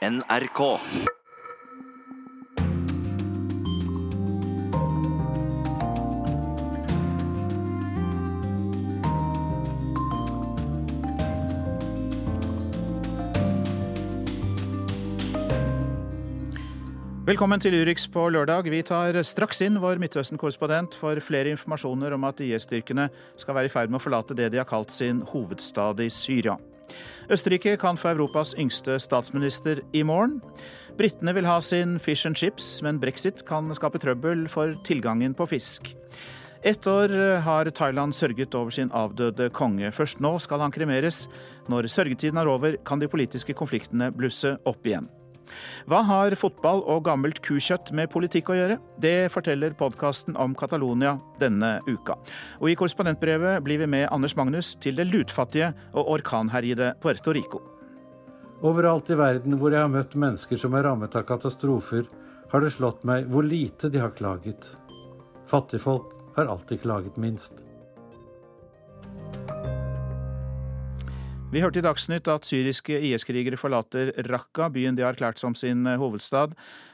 NRK. Velkommen til Urix på lørdag. Vi tar straks inn vår Midtøsten-korrespondent for flere informasjoner om at IS-styrkene skal være i ferd med å forlate det de har kalt sin hovedstad i Syria. Østerrike kan få Europas yngste statsminister i morgen. Britene vil ha sin fish and chips, men brexit kan skape trøbbel for tilgangen på fisk. Ett år har Thailand sørget over sin avdøde konge. Først nå skal han kremeres. Når sørgetiden er over, kan de politiske konfliktene blusse opp igjen. Hva har fotball og gammelt kukjøtt med politikk å gjøre? Det forteller podkasten om Catalonia denne uka. Og i korrespondentbrevet blir vi med Anders Magnus til det lutfattige og orkanherjede Puerto Rico. Overalt i verden hvor jeg har møtt mennesker som er rammet av katastrofer, har det slått meg hvor lite de har klaget. Fattigfolk har alltid klaget minst. Vi hørte i Dagsnytt at syriske IS-krigere forlater Raqqa, byen de har erklært som sin eh, hovedstad.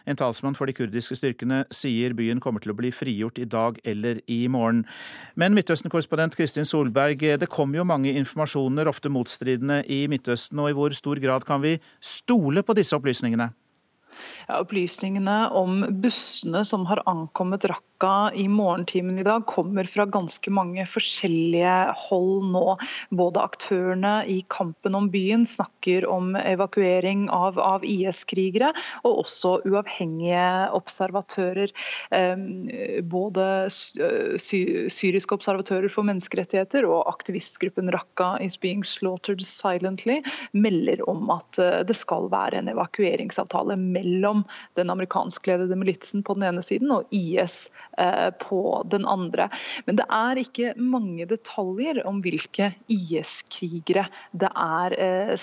En talsmann for de kurdiske styrkene sier byen kommer til å bli frigjort i dag eller i morgen. Men Midtøsten-korrespondent Kristin Solberg, eh, det kommer jo mange informasjoner, ofte motstridende, i Midtøsten, og i hvor stor grad kan vi stole på disse opplysningene? Ja, opplysningene om bussene som har ankommet Raqqa i morgentimen i dag, kommer fra ganske mange forskjellige hold nå. Både aktørene i kampen om byen snakker om evakuering av, av IS-krigere, og også uavhengige observatører. Både sy syriske observatører for menneskerettigheter og aktivistgruppen Raqqa is being slaughtered silently melder om at det skal være en evakueringsavtale mellom den amerikanskledede militsen på den ene siden og IS på den andre. Men det er ikke mange detaljer om hvilke IS-krigere det er eh,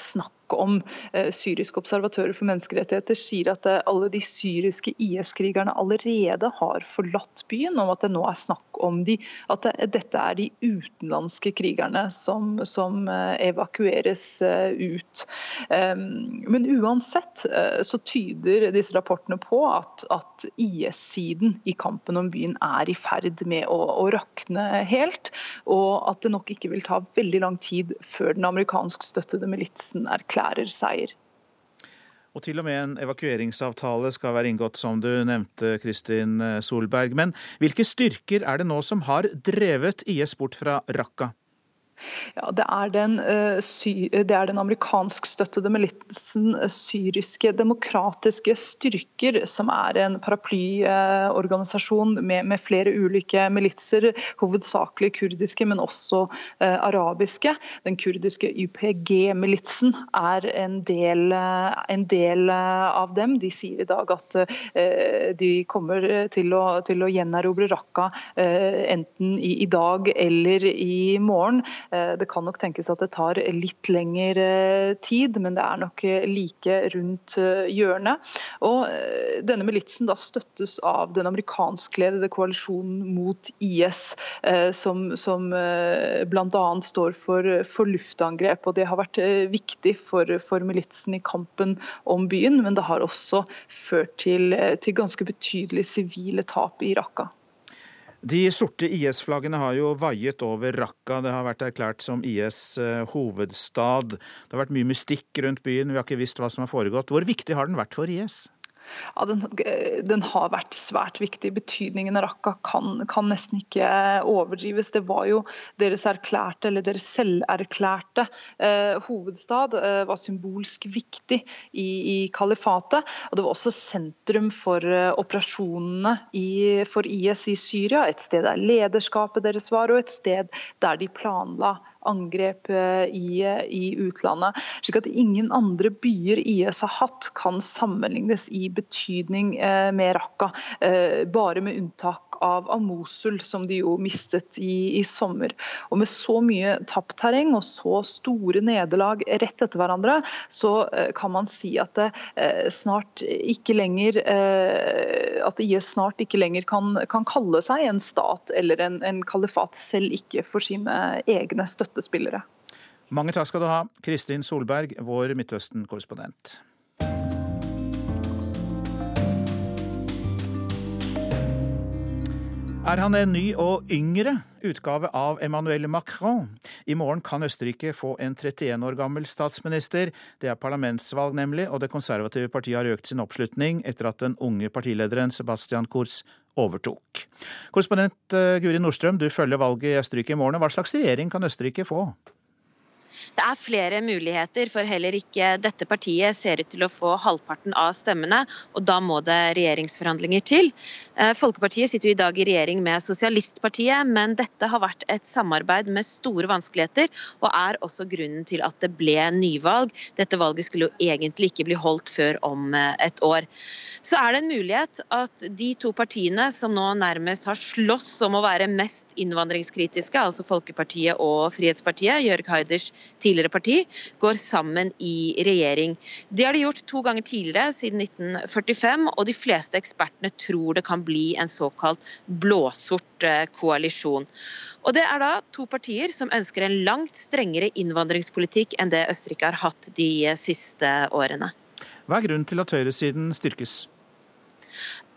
snakk om. Eh, syriske observatører for menneskerettigheter sier at eh, alle de syriske IS-krigerne allerede har forlatt byen, om at det nå er snakk om de, at dette er de utenlandske krigerne som, som eh, evakueres ut. Men uansett så tyder disse rapportene på at, at IS-siden i kampen om byen er i ferd med å, å rakne helt, og at det nok ikke vil ta veldig lang tid før den amerikanskstøttede militsen erklærer erklærer seier. Og til og med en evakueringsavtale skal være inngått, som du nevnte, Kristin Solberg. Men hvilke styrker er det nå som har drevet IS bort fra Raqqa? Ja, det er den, uh, sy det er den amerikanskstøttede militsen uh, syriske demokratiske styrker, som er en paraplyorganisasjon med, med, flere ulike militser, hovedsakelig kurdiske, men også arabiske. Den kurdiske YPG-militsen er en del, en del, av dem. De sier i dag at de kommer til å, til å gjenerobre Raqqa enten i, i dag eller i morgen. Eh, det kan nok tenkes at det tar litt lengre eh, tid, men det er nok eh, like rundt hjørnet. Og denne militsen da støttes av den amerikanskledede koalisjonen mot IS, som, som bl.a. står for, for, luftangrep. og Det har vært viktig for, for, militsen i kampen om byen, men det har også ført til, til ganske betydelige sivile tap i Raqqa. De sorte IS-flaggene har jo vaiet over Raqqa. Det har vært erklært som IS' eh, hovedstad. Det har vært mye mystikk rundt byen, vi har ikke visst hva som har foregått. Hvor viktig har den vært for IS? Ja, den, den, har vært svært viktig. Betydningen av Raqqa kan, kan, nesten ikke overdrives. Det var jo deres erklærte, eller deres selverklærte eh, hovedstad. Eh, var symbolsk viktig i, i, kalifatet. og Det var også sentrum for eh, operasjonene i, for IS i Syria. Et sted der lederskapet deres var, og et sted der de planla angrep eh, i, i, utlandet. slik at ingen andre byer IS har hatt kan sammenlignes i betydning eh, med Raqqa, eh, bare med unntak av Mosul, som de jo mistet i, i, sommer. Og Med så mye tapt terreng og så store nederlag rett etter hverandre, så kan man si at det snart ikke lenger at IS snart ikke lenger kan, kan kalle seg en stat eller en, en kalifat, selv ikke for sine egne støtter støttespillere. Mange takk skal du ha, Kristin Solberg, vår Midtøsten-korrespondent. Er han en ny og yngre utgave av Emmanuel Macron? I morgen kan Østerrike få en 31 år gammel statsminister. Det er parlamentsvalg, nemlig, og det konservative partiet har økt sin oppslutning etter at den unge partilederen Sebastian Kurz overtok. Korrespondent eh, Guri Nordstrøm, du følger valget i Østerrike i morgen. Hva slags regjering kan Østerrike få? Det er flere muligheter, for heller ikke dette partiet ser ut til å få halvparten av stemmene, og da må det regjeringsforhandlinger til. Eh, Folkepartiet sitter i dag i regjering med Sosialistpartiet, men dette har vært et samarbeid med store vanskeligheter, og er også grunnen til at det ble nyvalg. Dette valget skulle jo egentlig ikke bli holdt før om eh, et år. Så er det en mulighet at de to partiene som nå nærmest har slåss om å være mest innvandringskritiske, altså Folkepartiet og Frihetspartiet, Jørg Haiders tidligere parti, går sammen i regjering. Det har de gjort to ganger tidligere, siden 1945, og de fleste ekspertene tror det kan bli en såkalt blåsort eh, koalisjon. Og Det er da to partier som ønsker en langt strengere innvandringspolitikk enn det Østerrike har hatt de siste årene. Hva er grunnen til at høyresiden styrkes?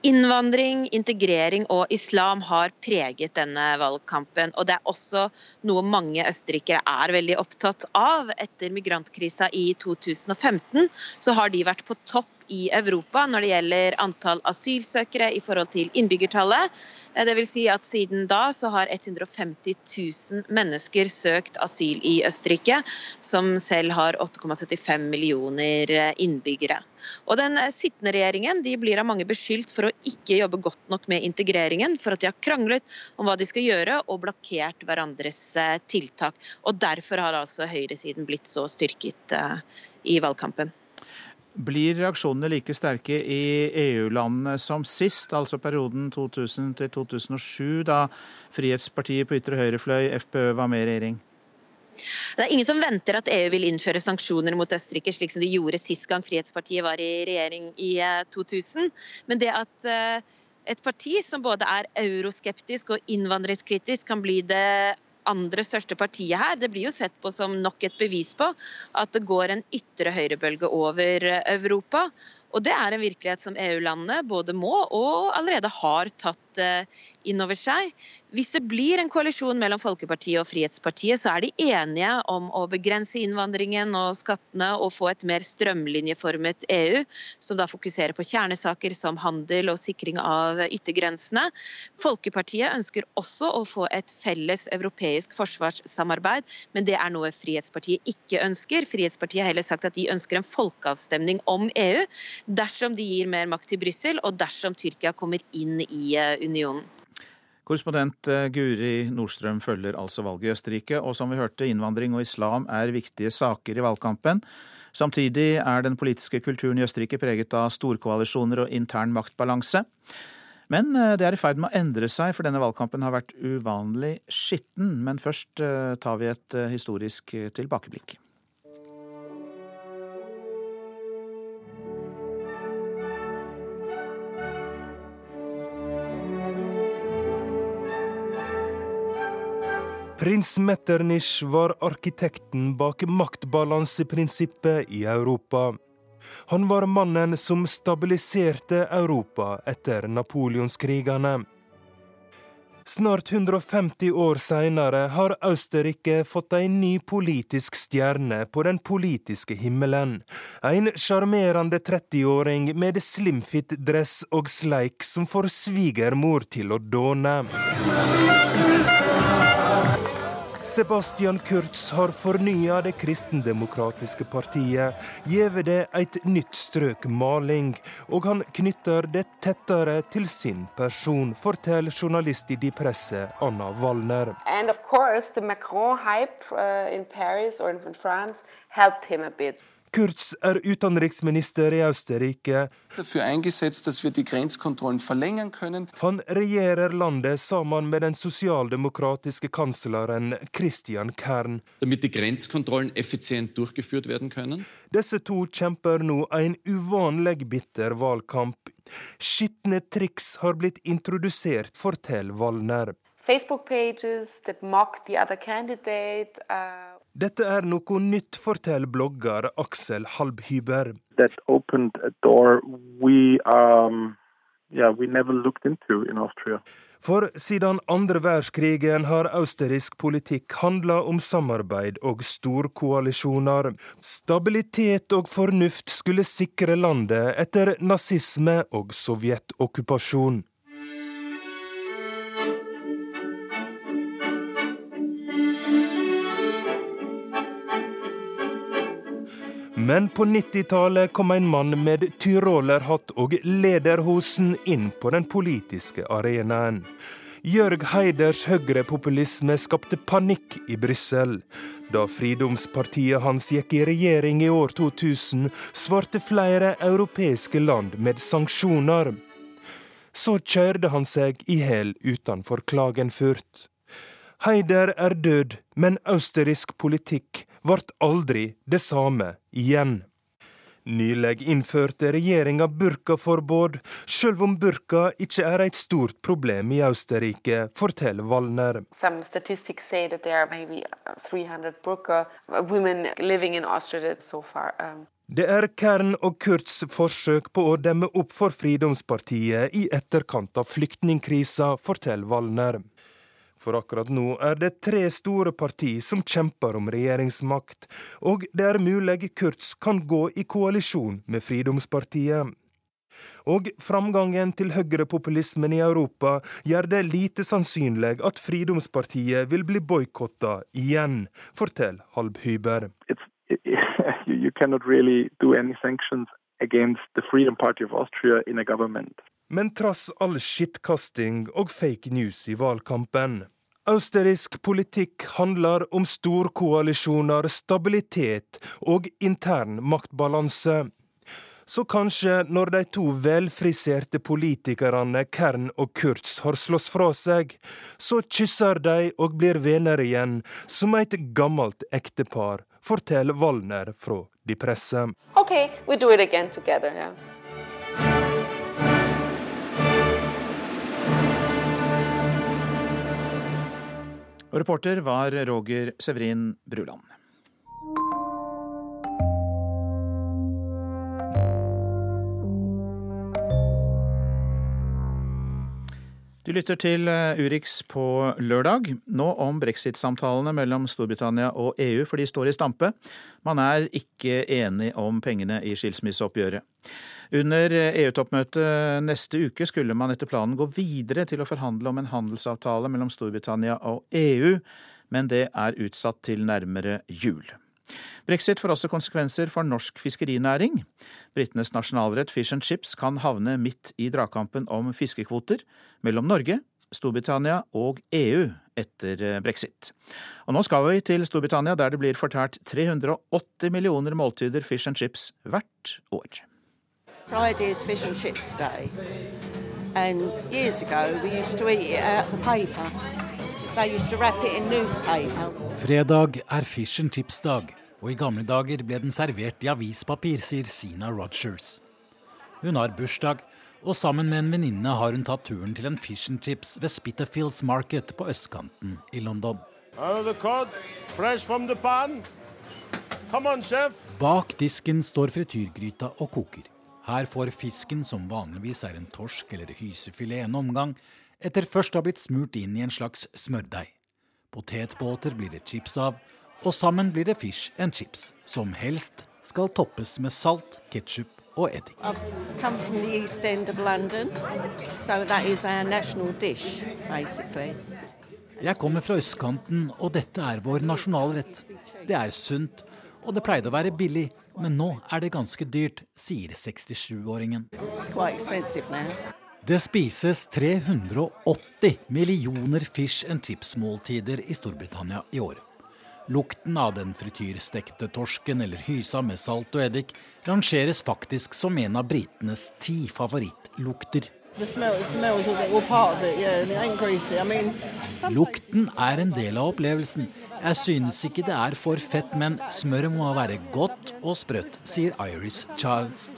Innvandring, integrering og islam har preget denne valgkampen. og Det er også noe mange østerrikere er veldig opptatt av. Etter migrantkrisa i 2015 så har de vært på topp i Europa når det gjelder antall asylsøkere i forhold til innbyggertallet. Dvs. det vil si at Siden da så har 150 000 mennesker søkt asyl i Østerrike, som selv har 8,75 millioner eh, innbyggere. Og Den eh, sittende regjeringen de blir av mange beskyldt for å ikke jobbe godt nok med integreringen, for at de har kranglet om hva de skal gjøre og blokkert hverandres tiltak. Og Derfor har altså høyresiden blitt så styrket i valgkampen. Blir reaksjonene like sterke i EU-landene som sist, altså perioden 2000 til 2007, da Frihetspartiet på ytre høyrefløy, FPØ, var med i regjering? Det er ingen som venter at EU vil innføre sanksjoner mot Østerrike, slik som de gjorde sist gang Frihetspartiet var i regjering i 2000. Eh, Men det at eh, et parti som både er euroskeptisk og innvandringskritisk, kan bli det andre største partiet her, det blir jo sett på som nok et bevis på at det går en ytre høyrebølge over Europa. Og Det er en virkelighet som EU-landene både må og allerede har tatt eh, inn over seg. Hvis det blir en koalisjon mellom Folkepartiet og Frihetspartiet, så er de enige om å begrense innvandringen og skattene og få et mer strømlinjeformet EU, som da fokuserer på kjernesaker som handel og sikring av yttergrensene. Folkepartiet ønsker også å få et felles europeisk forsvarssamarbeid, men det er noe Frihetspartiet ikke ønsker. Frihetspartiet har heller sagt at de ønsker en folkeavstemning om EU dersom de gir mer makt til Brussel, og dersom Tyrkia kommer inn i eh, unionen. Korrespondent eh, Guri Nordstrøm følger altså valget i Østerrike, og som vi hørte, innvandring og islam er viktige saker i valgkampen. Samtidig er den politiske kulturen i Østerrike preget av storkoalisjoner og intern maktbalanse. Men eh, det er i ferd med å endre seg, for denne valgkampen har vært uvanlig skitten. Men først tar vi et historisk tilbakeblikk. Prins Metternich var arkitekten bak maktbalanseprinsippet i Europa. Han var mannen som stabiliserte Europa etter napoleonskrigene. Snart 150 år seinere har Østerrike fått en ny politisk stjerne på den politiske himmelen. En sjarmerende 30-åring med slimfit-dress og sleik som får svigermor til å dåne. Sebastian Kurz har fornya det kristendemokratiske partiet, gjeve det et nytt strøk maling, og han knytter det tettere til sin person, forteller journalist i De Presse Anna Wallner. And of course, the Macron-hype uh, in Paris or in France helped him a bit. Kurz er utenriksminister i Østerrike. Han regjerer landet sammen med den sosialdemokratiske kansleren Christian Kern. Disse to kjemper nå en uvanlig bitter valgkamp. Skitne triks har blitt introdusert, forteller Wallner. Facebook pages that mock the other candidate. Uh... Dette er noe nytt, forteller blogger Aksel Halbhyber. Um, yeah, into. For siden andre verdenskrigen har østerriksk politikk handla om samarbeid og storkoalisjoner. Stabilitet og fornuft skulle sikre landet etter nazisme og sovjetokkupasjon. Men på 90-tallet kom en mann med tyrolerhatt og lederhosen inn på den politiske arenaen. Jørg Heiders høyrepopulisme skapte panikk i Brussel. Da Fridomspartiet hans gikk i regjering i år 2000, svarte flere europeiske land med sanksjoner. Så kjørte han seg i hæl utenfor Klagenfurt. Heider er død, men østerriksk politikk ble aldri det samme igjen. Nylig innførte regjeringa burkaforbud, sjøl om burka ikke er et stort problem i Østerrike, forteller Wallner. Some statistics say that there are maybe 300 burqa women living in Austria so. Um. Det er Kern og Kurts forsøk på å demme opp for Fridomspartiet i etterkant av flyktningkrisa, forteller Wallner. For akkurat nå er det tre store partier som kjemper om regjeringsmakt, og det er mulig Kurz kan gå i koalisjon med Fridomspartiet. Og framgangen til høyrepopulismen i Europa gjør det lite sannsynlig at Fridomspartiet vil bli boikotta igjen, forteller Halbhyber. you cannot really do any sanctions against the Freedom Party of Austria in a government. Men trass all skittkasting og fake news i valgkampen, Østerriksk politikk handler om storkoalisjoner, stabilitet og intern maktbalanse. Så kanskje når de to velfriserte politikerne Kern og Kurz har slåss fra seg, så kysser de og blir venner igjen, som et gammelt ektepar, forteller Wallner fra De Presse. Okay, we do it again together, yeah. Og reporter var Roger Severin Bruland. Du lytter til eh, Urix på lørdag. Nå om brexit-samtalene mellom Storbritannia og EU, for de står i stampe. Man er ikke enig om pengene i skilsmisseoppgjøret. Under EU-toppmøtet neste uke skulle man etter planen gå videre til å forhandle om en handelsavtale mellom Storbritannia og EU, men det er utsatt til nærmere jul. Brexit får også konsekvenser for norsk fiskerinæring. Britenes nasjonalrett Fish and Chips kan havne midt i dragkampen om fiskekvoter mellom Norge, Storbritannia og EU etter brexit. Og nå skal vi til Storbritannia, der det blir fortært 380 millioner måltider fish and chips hvert år. Friday is fish and chips day. And years ago we used to eat it out the paper. Fredag er fish and chips dag, og i gamle dager ble den servert i avispapir, sier Sina Rogers. Hun har bursdag, og sammen med en venninne har hun tatt turen til en fish and chips ved Spitterfields Market på østkanten i London. Bak disken står frityrgryta og koker. Her får fisken, som vanligvis er en torsk eller hysefilet, en omgang, etter først å ha blitt smurt inn i en slags smørdeig. Potetbåter blir det chips av, og sammen blir det fish and chips, som helst skal toppes med salt, ketsjup og eddik. Jeg kommer fra østkanten, og dette er vår nasjonalrett. Det er sunt, og det pleide å være billig, men nå er det ganske dyrt, sier 67-åringen. Det spises 380 millioner fish and chips-måltider i Storbritannia i året. Lukten av den frityrstekte torsken eller hysa med salt og eddik rangeres faktisk som en av britenes ti favorittlukter. Lukten er en del av opplevelsen. Jeg synes ikke det er for fett, men smøret må være godt og sprøtt, sier Iris Childs.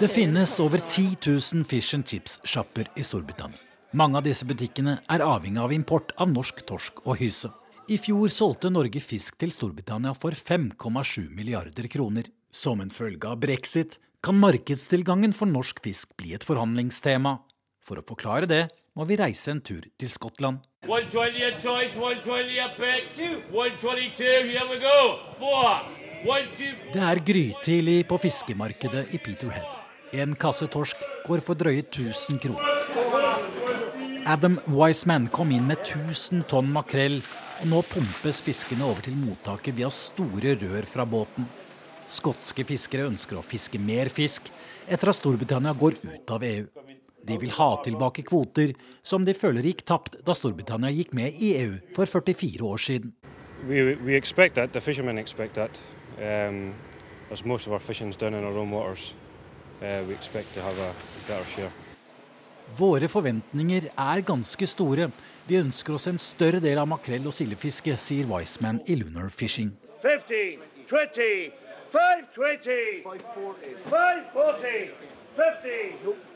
Det finnes over 10 000 fish and chips-sjapper i Storbritannia. Mange av disse butikkene er avhengig av import av norsk torsk og hyse. I fjor solgte Norge fisk til Storbritannia for 5,7 milliarder kroner. Som en følge av brexit kan markedstilgangen for norsk fisk bli et forhandlingstema. For å forklare det må vi reise en tur til Skottland. 120 choice, 120 pick, 122, here we go, four. Det er grytidlig på fiskemarkedet i Peterhead. En kasse torsk går for drøye 1000 kroner. Adam Wiseman kom inn med 1000 tonn makrell, og nå pumpes fiskene over til mottaket via store rør fra båten. Skotske fiskere ønsker å fiske mer fisk etter at Storbritannia går ut av EU. De vil ha tilbake kvoter som de føler gikk tapt da Storbritannia gikk med i EU for 44 år siden. We, we expect that. The fishermen expect that. Um, as most of our fishing's done in our own waters, uh, we expect to have a better share. Våre forventninger er ganske store. Vi ønsker oss en større del av makrell- og sildefiske, sier Wiseman i Lunar Fishing. 15, 20, 520, 540, 50.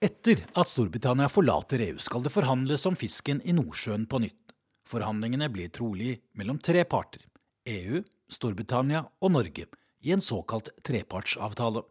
Etter at Storbritannia forlater EU, skal det forhandles om fisken i Nordsjøen på nytt. Forhandlingene blir trolig mellom tre parter. EU, Storbritannia og Norge i en såkalt trepartsavtale.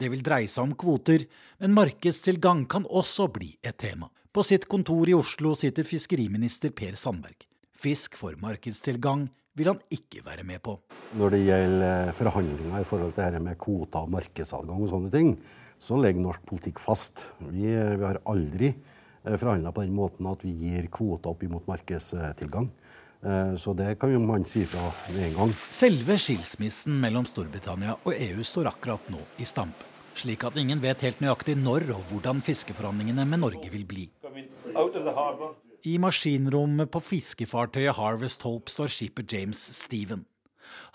Det vil dreie seg om kvoter, men markedstilgang kan også bli et tema. På sitt kontor i Oslo sitter fiskeriminister Per Sandberg. Fisk for markedstilgang vil han ikke være med på. Når det gjelder forhandlinger i forhold til dette med kvoter og markedsadgang og sånne ting, så ligger norsk politikk fast. Vi, vi har aldri eh, forhandla på den måten at vi gir kvoter opp imot markedstilgang. Eh, så det kan jo man si fra med en gang. Selve skilsmissen mellom Storbritannia og EU står akkurat nå i stamp. Slik at ingen vet helt nøyaktig når og hvordan fiskeforhandlingene med Norge vil bli. I maskinrommet på fiskefartøyet Harvest Hope står skipet James Steven.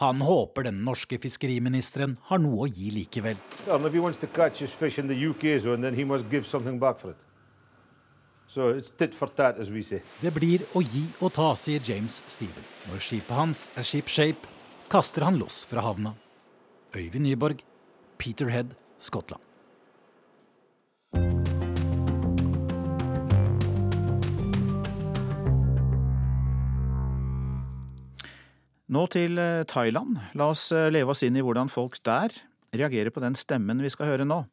Han håper den norske fiskeriministeren har noe å gi likevel. Det blir å gi og ta, sier James Steven. Når skipet hans er shipshape, kaster han loss fra havna. Øyvind Nyborg, Peterhead, Skottland. Nå til eh, Thailand. La oss eh, leve oss inn i hvordan folk der reagerer på den stemmen vi skal høre nå.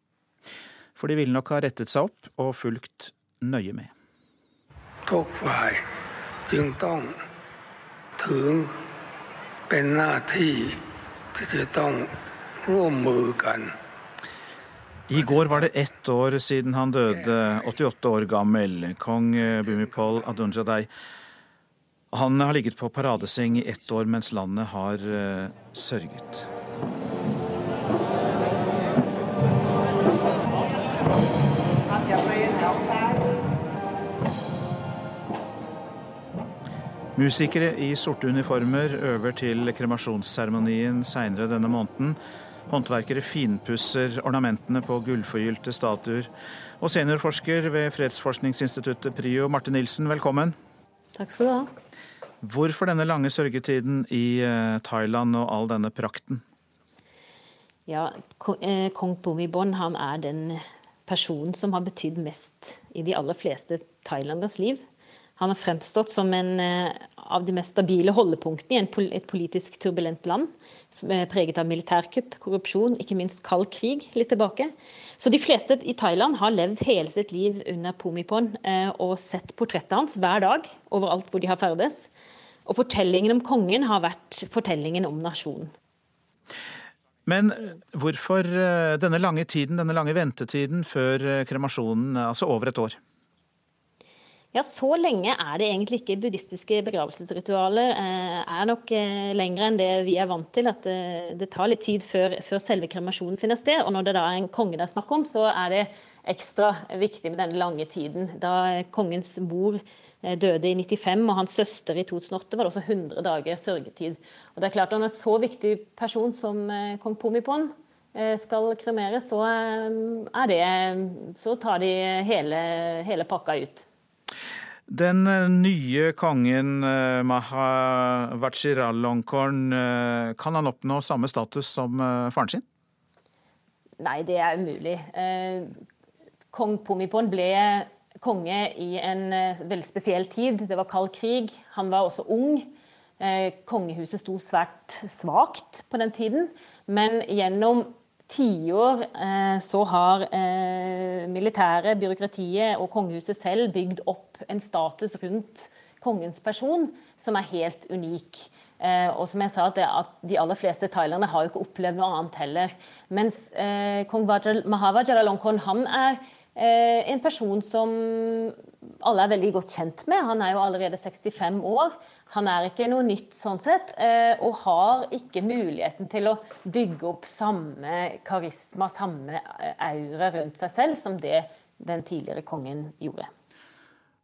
For de ville nok ha rettet seg opp og fulgt nøye med. I går var det ett år siden han døde, 88 år gammel, kong Bumipol Adunjadei. Han har ligget på paradeseng i ett år mens landet har uh, sørget. Musikere i sorte uniformer øver til kremasjonsseremonien seinere denne måneden. Håndverkere finpusser ornamentene på gullforgylte statuer. Og seniorforsker ved Fredsforskningsinstituttet PRIO, Marte Nilsen, velkommen. Takk skal du ha. Hvorfor denne lange sørgetiden i eh, Thailand og all denne prakten? Ja, eh, Kong Bhumibon han er den personen som har betydd mest i de aller fleste thailanders liv. Han har fremstått som en eh, av de mest stabile holdepunktene i et politisk turbulent land. Preget av militærkupp, korrupsjon, ikke minst kald krig litt tilbake. Så de fleste i Thailand har levd hele sitt liv under Pumipon og sett portrettet hans hver dag overalt hvor de har ferdes. Og fortellingen om kongen har vært fortellingen om nasjonen. Men hvorfor eh, denne lange tiden, denne lange ventetiden før eh, kremasjonen, altså over et år? Ja, Så lenge er det egentlig ikke. Buddhistiske begravelsesritualer eh, er nok lengre enn det vi er vant til. At det, tar litt tid før, før, selve kremasjonen finner sted. Og når det da er en konge det er snakk om, så er det ekstra viktig med denne lange tiden. Da kongens mor Eh, døde i 95, og hans søster i 2008 var det også 100 dager sørgetid. Og det er klart at Når en så viktig person som eh, kong Pomipon eh, skal kremeres, så, er det, så tar de hele, hele pakka ut. Den nye kongen Maha Vachiralongkorn, kan han oppnå samme status som faren sin? Nei, det er umulig. Kong Pomipon ble konge i en eh, veldig spesiell tid. Det var kald krig. Han var også ung. Eh, kongehuset sto svært svakt på den tiden. Men gjennom tiår eh, så har eh, militæret, byråkratiet og kongehuset selv bygd opp en status rundt kongens person som er helt unik. Eh, og som jeg sa, at, De aller fleste thailerne har jo ikke opplevd noe annet heller. Mens kong Mahava Jalalongkorn er en person som alle er veldig godt kjent med. Han er jo allerede 65 år. Han er ikke noe nytt sånn sett, eh, og har ikke muligheten til å bygge opp samme karisma, samme eh, aura rundt seg selv, som det den tidligere kongen gjorde.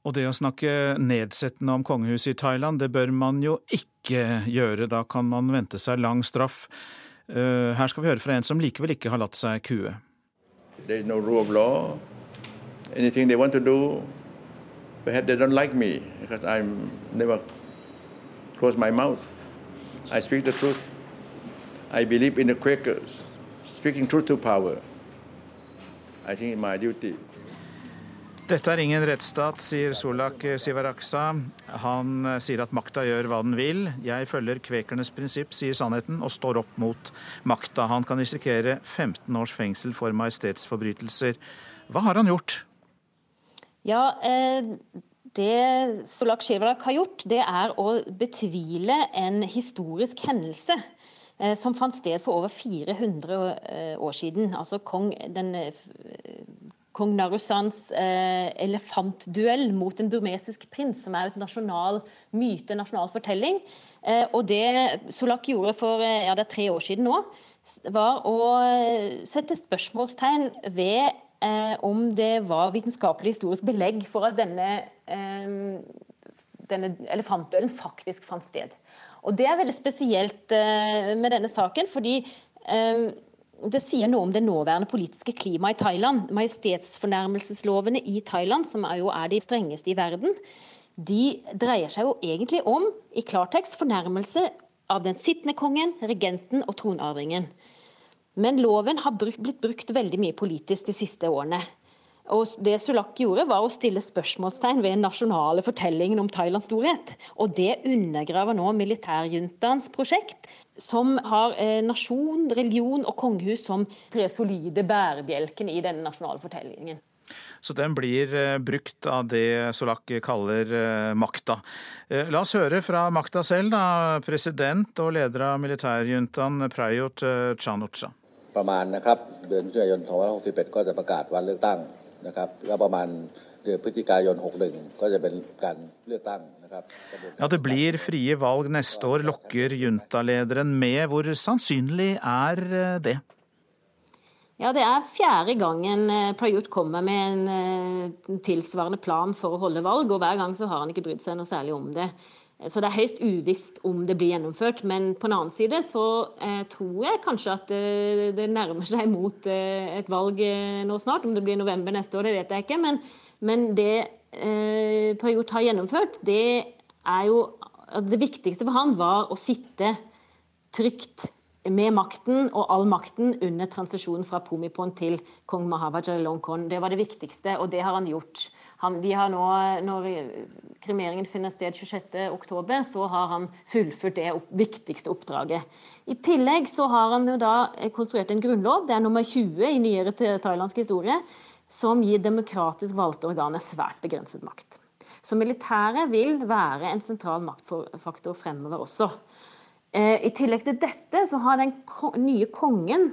Og det å snakke nedsettende om kongehuset i Thailand, det bør man jo ikke gjøre. Da kan man vente seg lang straff. Eh, her skal vi høre fra en som likevel ikke har latt seg kue. Det er no rule of law. Anything they want to do, perhaps they don't like me because I'm never close my mouth. I speak the truth. I believe in the Quakers. Speaking truth to power. I think it's my duty. Dette er ingen rettsstat, sier Solak Sivaraksa. Han eh, sier at makta gjør hva den vil. Jeg følger kvekernes prinsipp, sier sannheten, og står opp mot makta. Han kan risikere 15 års fengsel for majestetsforbrytelser. Hva har han gjort? Ja, eh, det Solak Shivrak har gjort, det er å betvile en historisk hendelse eh, som fant sted for over 400 eh, år siden. Altså kong, den, kong Narusans elefantduell mot en burmesisk prins, som er et nasjonal myte, en nasjonal fortelling. Og det Solak gjorde for ja, det er tre år siden nå, var å sette spørsmålstegn ved eh, om det var vitenskapelig historisk belegg for at denne, eh, denne elefantdølen faktisk fant sted. Og Det er veldig spesielt eh, med denne saken, fordi eh, det sier noe om det nåværende politiske klimaet i Thailand. Majestetsfornærmelseslovene i Thailand, som er jo er de strengeste i verden, de dreier seg jo egentlig om, i klartekst, fornærmelse av den sittende kongen, regenten og tronarvingen. Men loven har blitt brukt veldig mye politisk de siste årene. Og det Sulak gjorde, var å stille spørsmålstegn ved den nasjonale fortellingen om Thailands storhet. Og det undergraver nå militærjuntaens prosjekt, som har eh, nasjon, religion og kongehus som tre solide bærebjelkene i denne nasjonale fortellingen. Så den blir eh, brukt av det Solak kaller eh, makta. La oss høre fra makta selv, da. President og leder av militærjuntaen Prayut Chanucha. ประมาณนะครับเดือนมิถุนายน2561 ก็จะประกาศวันเลือกตั้งนะครับแล้วประมาณเดือนพฤศจิกายน 61 ก็จะเป็นการเลือกตั้ง Ja, Det blir frie valg neste år, lokker juntalederen med. Hvor sannsynlig er eh, det? Ja, Det er fjerde gangen eh, Prayut kommer med en eh, tilsvarende plan for å holde valg, og hver gang så har han ikke brydd seg noe særlig om det. Så det er høyst uvisst om det blir gjennomført. Men på den annen side så eh, tror jeg kanskje at eh, det nærmer seg mot eh, et valg eh, nå snart. Om det blir november neste år, det vet jeg ikke. Men, men det eh, Prayut har gjennomført, det er jo Det viktigste for han var å sitte trygt med makten og all makten under transisjonen fra Pumipon til kong Mahava Jalongkorn. Det var det viktigste, og det har han gjort. Han, de har nå, når kremeringen finner sted 26.10, så har han fullført det opp, viktigste oppdraget. I tillegg så har han jo da konstruert en grunnlov, det er nummer 20 i nyere thailandsk historie, som gir demokratisk valgte organer svært begrenset makt. Så militæret vil være en sentral maktfaktor fremover også. Eh, I tillegg til dette så har den nye kongen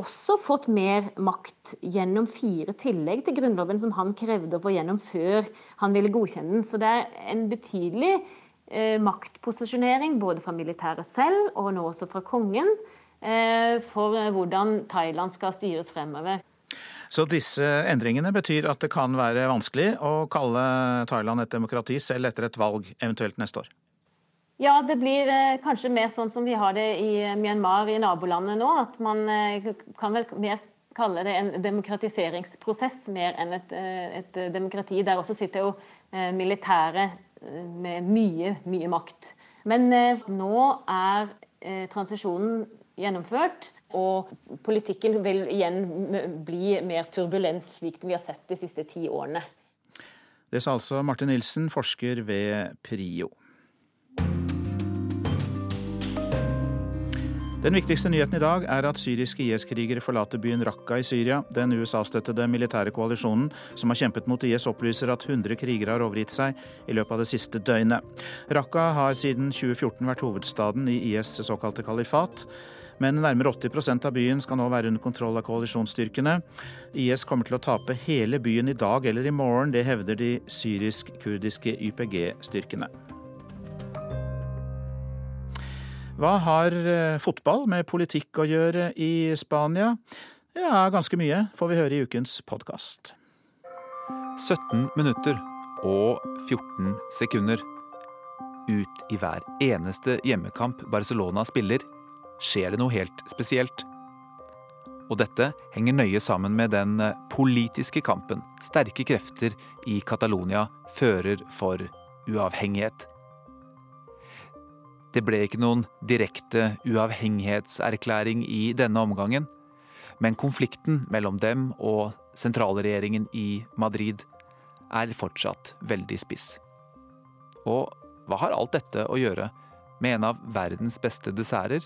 også fått mer makt gjennom fire tillegg til Grunnloven som han krevde å få gjennom før han ville godkjenne den. Så det er en betydelig eh, maktposisjonering både fra militæret selv og nå også fra kongen eh, for eh, hvordan Thailand skal styres fremover. Så disse endringene betyr at det kan være vanskelig å kalle Thailand et demokrati selv etter et valg eventuelt neste år? Ja, det blir eh, kanskje mer sånn som vi har det i Myanmar, i nabolandet nå. At man eh, kan vel mer kalle det en demokratiseringsprosess mer enn et, eh, et demokrati. Der også sitter jo eh, militæret eh, med mye, mye makt. Men eh, nå er transisjonen gjennomført. Og politikken vil igjen bli mer turbulent, slik vi har sett de siste ti årene. Det sa altså Martin Nilsen, forsker ved PRIO. Den viktigste nyheten i dag er at syriske IS-krigere forlater byen Raqqa i Syria. Den USA-støttede militære koalisjonen som har kjempet mot IS, opplyser at 100 krigere har overgitt seg i løpet av det siste døgnet. Raqqa har siden 2014 vært hovedstaden i IS' såkalte kalifat. Men nærmere 80% av byen skal nå være under kontroll av koalisjonsstyrkene. IS kommer til å tape hele byen i dag eller i morgen, det hevder de syrisk-kurdiske YPG-styrkene. Hva har eh, fotball med politikk å gjøre i Spania? Ja, ganske mye, får vi høre i ukens podkast. 17 minutter og 14 sekunder. Ut i hver eneste hjemmekamp Barcelona spiller, skjer det noe helt spesielt. Og dette henger nøye sammen med den eh, politiske kampen sterke krefter i Catalonia fører for uavhengighet. Det ble ikke noen direkte uavhengighetserklæring i denne omgangen, men konflikten mellom dem og sentralregjeringen i Madrid er fortsatt veldig spiss. Og hva har alt dette å gjøre med en av verdens beste desserter,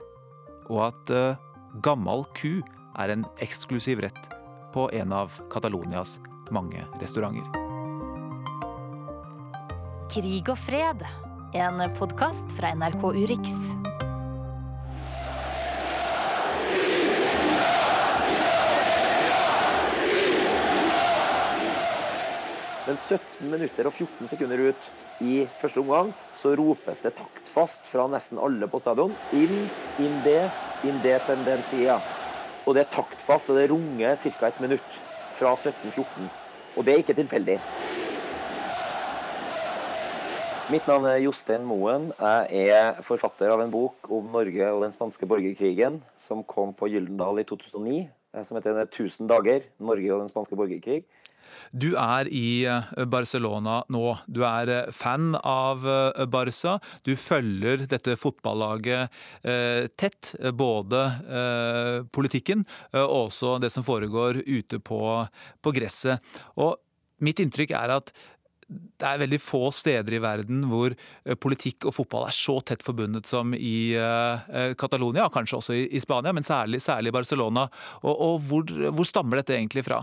og at uh, gammal ku er en eksklusiv rett på en av Catalonias mange restauranter? Krig og fred en podkast fra NRK Urix. Men 17 minutter og 14 sekunder ut i første omgang så ropes det taktfast fra nesten alle på stadion. In, in det, independencia. Og det er taktfast, og det runger ca. et minutt fra 17.14. Og det er ikke tilfeldig. Mitt navn er Jostein Moen. Jeg er forfatter av en bok om Norge og den spanske borgerkrigen som kom på Gyldendal i 2009, eh, som heter 'Tusen dager Norge og den spanske borgerkrig'. Du er i eh, Barcelona nå. Du er eh, fan av Barca. Du følger dette fotballaget tett. Både politikken og også det som foregår ute på, på gresset. Og mitt inntrykk er at det er veldig få steder i verden hvor eh, politikk og fotball er så tett forbundet som i uh, Catalonia, kanskje også i, Spania, men særlig, særlig Barcelona. Og, og hvor, hvor, stammer dette egentlig fra?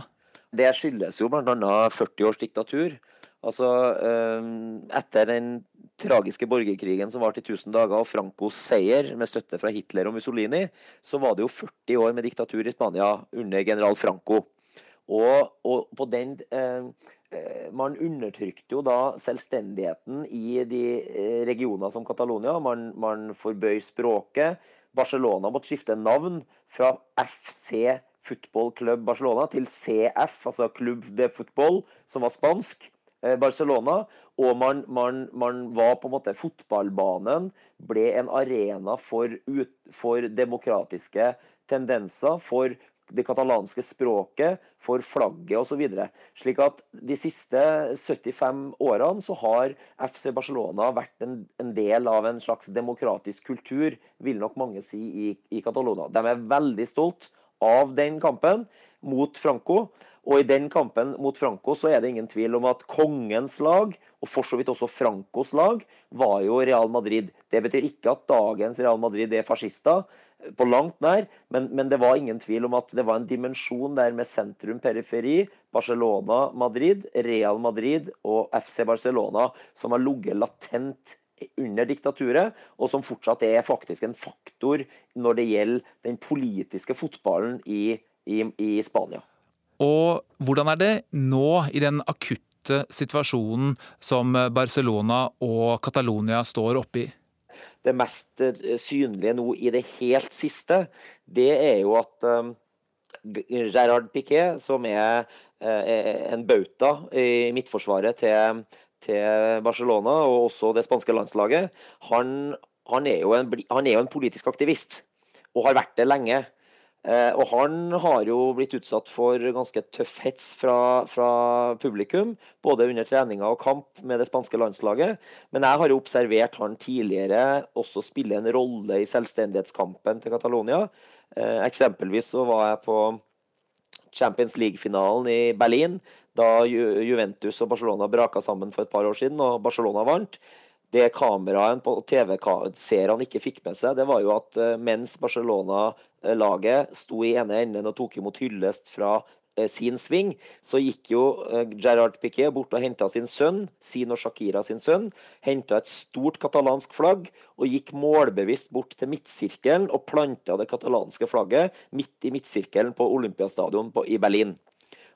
Det skyldes jo bl.a. 40 års diktatur. Altså, Etter den tragiske borgerkrigen som varte i 1000 dager, og Francos seier med støtte fra Hitler og Mussolini, så var det jo 40 år med diktatur i Spania under general Franco. Og, og på den eh, Eh, man undertrykte jo da selvstendigheten i de eh, regioner som Catalonia. Man, man forbøy språket. Barcelona måtte skifte navn fra FC Football Club Barcelona til CF, altså Club de Football, som var spansk. Barcelona. Og man, man, man, var på en måte Fotballbanen ble en arena for, ut, for demokratiske tendenser, for det katalanske språket, for flagget osv. Slik at de siste 75 årene så har FC Barcelona vært en, en del av en slags demokratisk kultur, vil nok mange si, i, i Catalonia. De er veldig stolt av den kampen mot Franco. Og i den kampen mot Franco så er det ingen tvil om at kongens lag, og for så vidt også Francos lag, var jo Real Madrid. Det betyr ikke at dagens Real Madrid er fascister på langt nær, men, men, det var ingen tvil om at det var en dimensjon der med sentrum-periferi, Barcelona, Madrid, Real Madrid og FC Barcelona som har ligget latent under diktaturet, og som fortsatt er faktisk en faktor når det gjelder den politiske fotballen i, i, i Spania. Og hvordan er det nå, i den akutte situasjonen som Barcelona og Catalonia står oppi? Det mest eh, synlige nå i det helt siste, det er jo at um, Gerard Piquet, som er uh, en bauta i midtforsvaret til, til, Barcelona, og også det spanske landslaget, han, han, er en, han er jo en politisk aktivist, og har vært det lenge. Eh, og han har jo blitt utsatt for ganske tøff hets fra, fra, publikum, både under treninger og kamp med det spanske landslaget. Men jeg har jo observert han tidligere også spille en rolle i selvstendighetskampen til Catalonia. Eh, eksempelvis så var jeg på Champions League-finalen i Berlin, da Juventus og Barcelona braka sammen for et par år siden, og Barcelona vant. Det kameraen på TV-seerne ikke fikk med seg, det var jo at mens Barcelona-laget sto i ene enden og tok imot hyllest fra Eh, sin sving, så gikk jo eh, Gerard Piquet bort og henta sin sønn, sin og Shakira sin sønn, henta et stort katalansk flagg og gikk målbevisst bort til midtsirkelen og planta det katalanske flagget midt i midtsirkelen på Olympiastadion i Berlin.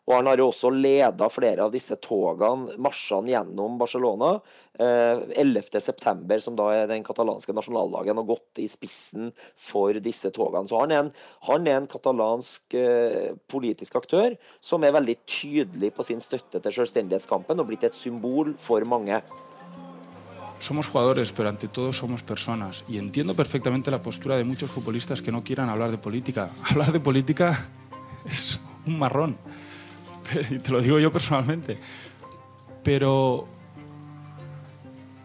Og han har jo også leda flere av disse togene, marsjene gjennom Barcelona. Eh, 11.9., som da er den katalanske nasjonaldagen, og gått i spissen for disse togene. Så han er en, han er en katalansk eh, politisk aktør som er veldig tydelig på sin støtte til selvstendighetskampen og blitt et symbol for mange. somos jugadores, pero ante todo somos personas. Y entiendo perfectamente la postura de muchos futbolistas que no quieran hablar de política. Hablar de política es un marrón. y te lo digo yo personalmente. Pero,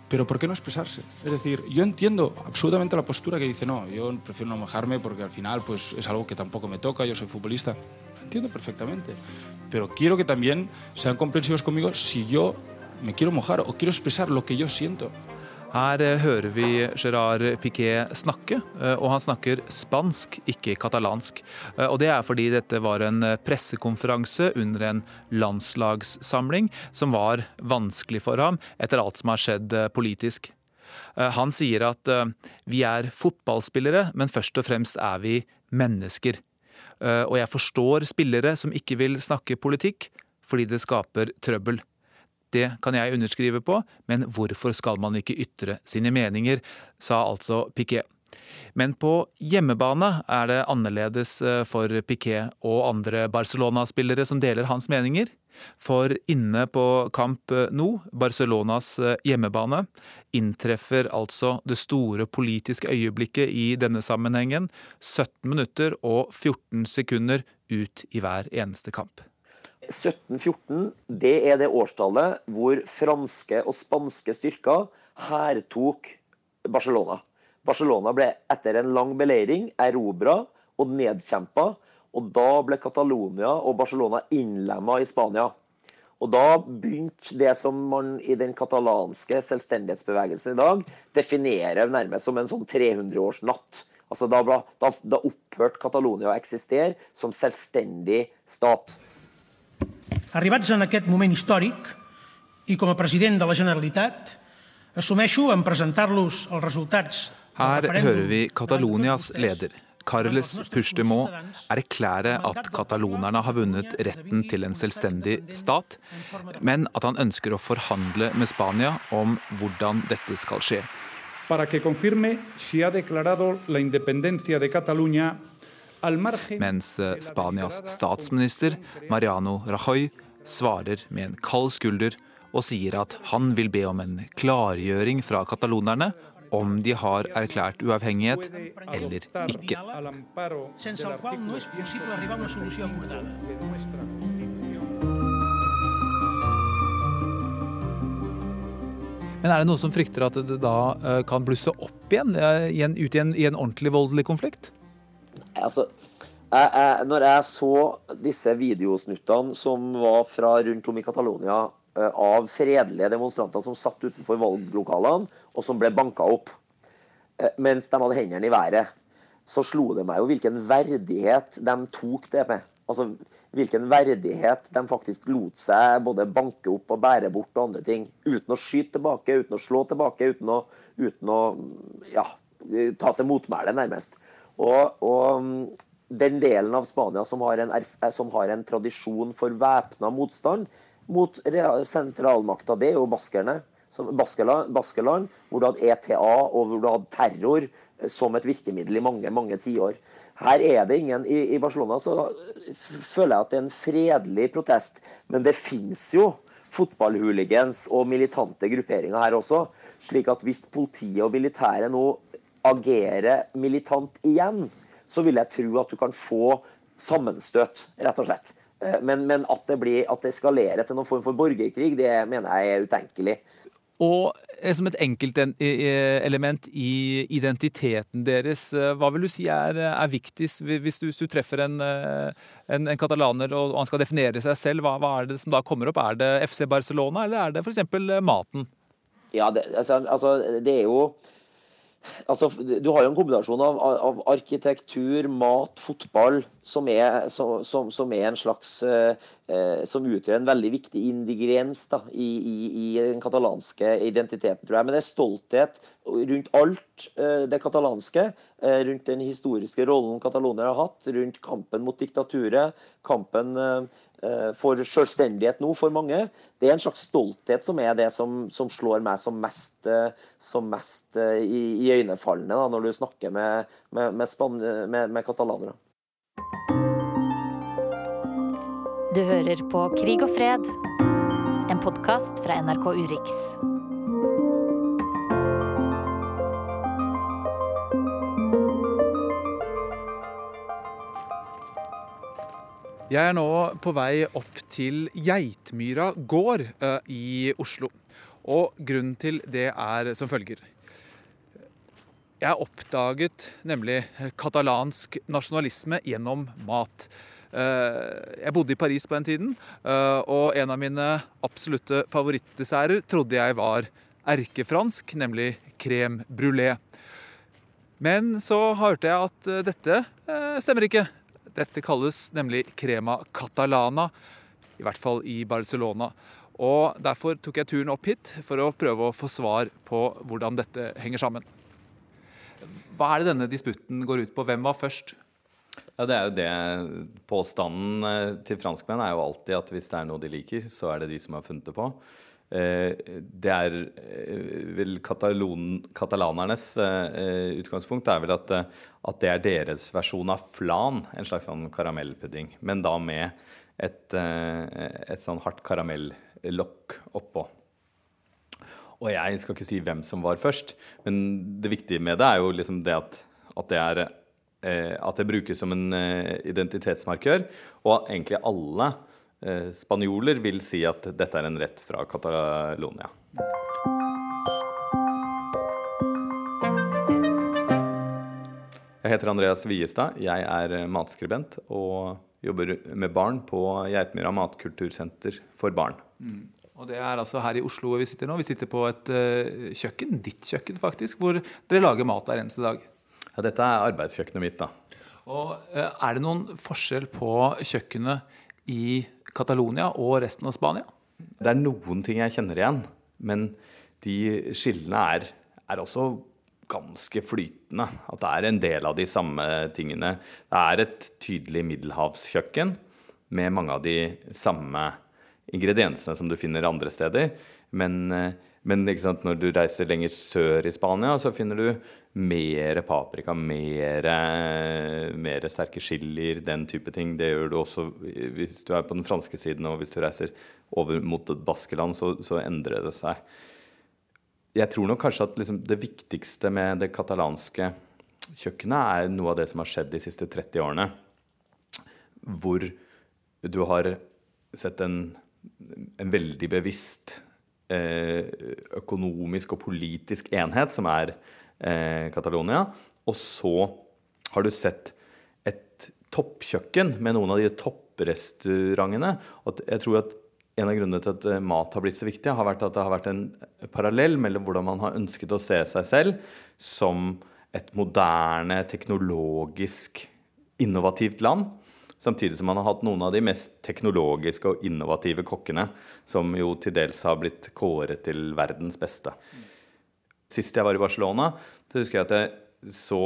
pero ¿por qué no expresarse? Es decir, yo entiendo absolutamente la postura que dice, no, yo prefiero no mojarme porque al final pues, es algo que tampoco me toca, yo soy futbolista. Entiendo perfectamente. Pero quiero que también sean comprensivos conmigo si yo me quiero mojar o quiero expresar lo que yo siento. Her eh, hører vi Gerard Piquet snakke, eh, og han snakker spansk, ikke katalansk. Eh, og Det er fordi dette var en pressekonferanse under en landslagssamling som var vanskelig for ham etter alt som har skjedd politisk. Han sier at vi er fotballspillere, men først og fremst er vi mennesker. Og jeg forstår spillere som ikke vil snakke politikk, fordi det skaper trøbbel. Det kan jeg underskrive på, men hvorfor skal man ikke ytre sine meninger, sa altså Piquet. Men på hjemmebane er det annerledes eh, for Piquet og andre Barcelona-spillere som deler hans meninger. For inne på Camp Nou, Barcelonas eh, hjemmebane, inntreffer altså det store politiske øyeblikket i denne sammenhengen 17 minutter og 14 sekunder ut i hver eneste kamp. 1714 det er det årstallet hvor franske og spanske styrker hærtok Barcelona. Barcelona ble etter en lang beleiring erobra og nedkjempa. Og da ble Catalonia og Barcelona innlemma i Spania. Og da begynte det som man i den katalanske selvstendighetsbevegelsen i dag definerer nærmest som en sånn 300-årsnatt. Altså da, da, da opphørte Catalonia å eksistere som selvstendig stat. Arribats en aquest moment històric i com a president de la Generalitat, assumeixo en presentar-los els resultats Her hører vi Catalonias leder, Carles Puigdemont, erklære at katalonerne har vunnet retten til en selvstendig stat, men at han ønsker å forhandle med Spania om hvordan dette skal skje. Para que confirme si ha declarado la independencia de Cataluña mens eh, Spanias statsminister Mariano Rajoy svarer med en kald skulder og sier at han vil be om en klargjøring fra katalonerne om de har erklært uavhengighet eller ikke. Men er det noen som frykter at det da eh, kan blusse opp igjen, eh, ut i en, i en ordentlig voldelig konflikt? Altså, jeg, jeg, når jeg så disse videosnuttene som var fra rundt om i Catalonia eh, av fredelige demonstranter som satt utenfor valglokalene, og som ble banka opp eh, mens de hadde hendene i været, så slo det meg jo hvilken verdighet de tok det med. Altså hvilken verdighet de faktisk lot seg både banke opp og bære bort og andre ting. Uten å skyte tilbake, uten å slå tilbake, uten å, uten å ja, ta til motmæle, nærmest. Og, og, mm, den delen av Spania som har en, eh, som har en tradisjon for væpna motstand mot sentralmakta, det er jo baskerne. Baskeland, Baskeland, hvor du hadde ETA og hvor du hadde terror eh, som et virkemiddel i mange mange tiår. Her er det ingen i, i Barcelona, så føler jeg at det er en fredelig protest. Men det fins jo fotballhooligans og militante grupperinger her også. slik at hvis politiet og militæret nå agerer militant igjen, så vil jeg tro at du kan få sammenstøt, rett og slett. Eh, men, men at, det blir, at det eskalerer til noen form for borgerkrig, det mener jeg er utenkelig. Og eh, som et enkeltelement i identiteten deres, eh, hva vil du si er, er viktigst hvis du, hvis du treffer en, en, en, katalaner og han skal definere seg selv? Hva, hva, er det som da kommer opp? Er det FC Barcelona, eller er det f.eks. maten? Ja, det, altså, altså, det er jo Altså, du har jo en kombinasjon av, av arkitektur, mat, fotball, som er, som, som er en slags eh, Som utgjør en veldig viktig ingrediens da, i, i, i, den katalanske identiteten, tror jeg. Men det er stolthet rundt alt eh, det katalanske. Eh, rundt den historiske rollen katalonere har hatt, rundt kampen mot diktaturet, kampen eh, Eh, for selvstendighet nå for mange. Det er en slags stolthet som er det som, som slår meg som mest, eh, som mest eh, i, i øynefallende da, når du snakker med, med, med, span, med katalanere. Du hører på Krig og fred, en podkast fra NRK Urix. Jeg er nå på vei opp til Geitmyra gård uh, i Oslo. Og grunnen til det er som følger. Jeg oppdaget nemlig katalansk nasjonalisme gjennom mat. Uh, jeg bodde i Paris på den tiden, uh, og en av mine absolutte favorittdesserter trodde jeg var erkefransk, nemlig crème brulé. Men så hørte jeg at dette stemmer ikke. Dette kalles nemlig crema catalana, i hvert fall i Barcelona. Og Derfor tok jeg turen opp hit for å prøve å få svar på hvordan dette henger sammen. Hva er det denne disputten går ut på? Hvem var først? Ja, det er jo det Påstanden eh, til franskmenn er jo alltid at hvis det er noe de liker, så er det de som har funnet det på. Eh, det er eh, vel katalon, katalanernes eh, utgangspunkt er vel at, at, det er deres versjon av flan, en slags sånn karamellpudding. Men da med et, et sånn hardt karamellokk oppå. Og jeg skal ikke si hvem som var først, men det viktige med det er jo liksom det at, at det er at det brukes som en identitetsmarkør. Og egentlig alle spanjoler vil si at dette er en rett fra Catalonia. Jeg heter Andreas Wiestad. Jeg er matskribent og jobber med barn på Geitmyra matkultursenter for barn. Mm. Og Det er altså her i Oslo vi sitter nå. Vi sitter på et uh, kjøkken, ditt kjøkken faktisk, hvor dere lager mat hver eneste dag. Ja, Dette er arbeidskjøkkenet mitt. da. Og uh, Er det noen forskjell på kjøkkenet i Catalonia og resten av Spania? Det er noen ting jeg kjenner igjen, men de skillene er, er også ganske flytende. At det er en del av de samme tingene. Det er et tydelig middelhavskjøkken med mange av de samme ingrediensene som du finner andre steder. Men men når du reiser lenger sør i Spania, så finner du mer paprika, mer, sterke chilier, den type ting. Det gjør du også hvis du er på den franske siden, og hvis du reiser over mot Baskeland, så, så endrer det seg. Jeg tror nok kanskje at liksom det viktigste med det katalanske kjøkkenet er noe av det som har skjedd de siste 30 årene. Hvor du har sett en, en veldig bevisst økonomisk og politisk enhet, som er eh, Catalonia. Og så har du sett et toppkjøkken med noen av de topprestaurantene. Og jeg tror at en av grunnene til at eh, mat har blitt så viktig, har vært at det har vært en parallell mellom hvordan man har ønsket å se seg selv som et moderne, teknologisk, innovativt land Samtidig som man har hatt noen av de mest teknologiske og innovative kokkene, som jo til dels har blitt kåret til verdens beste. Sist jeg var i Barcelona, så husker jeg at jeg så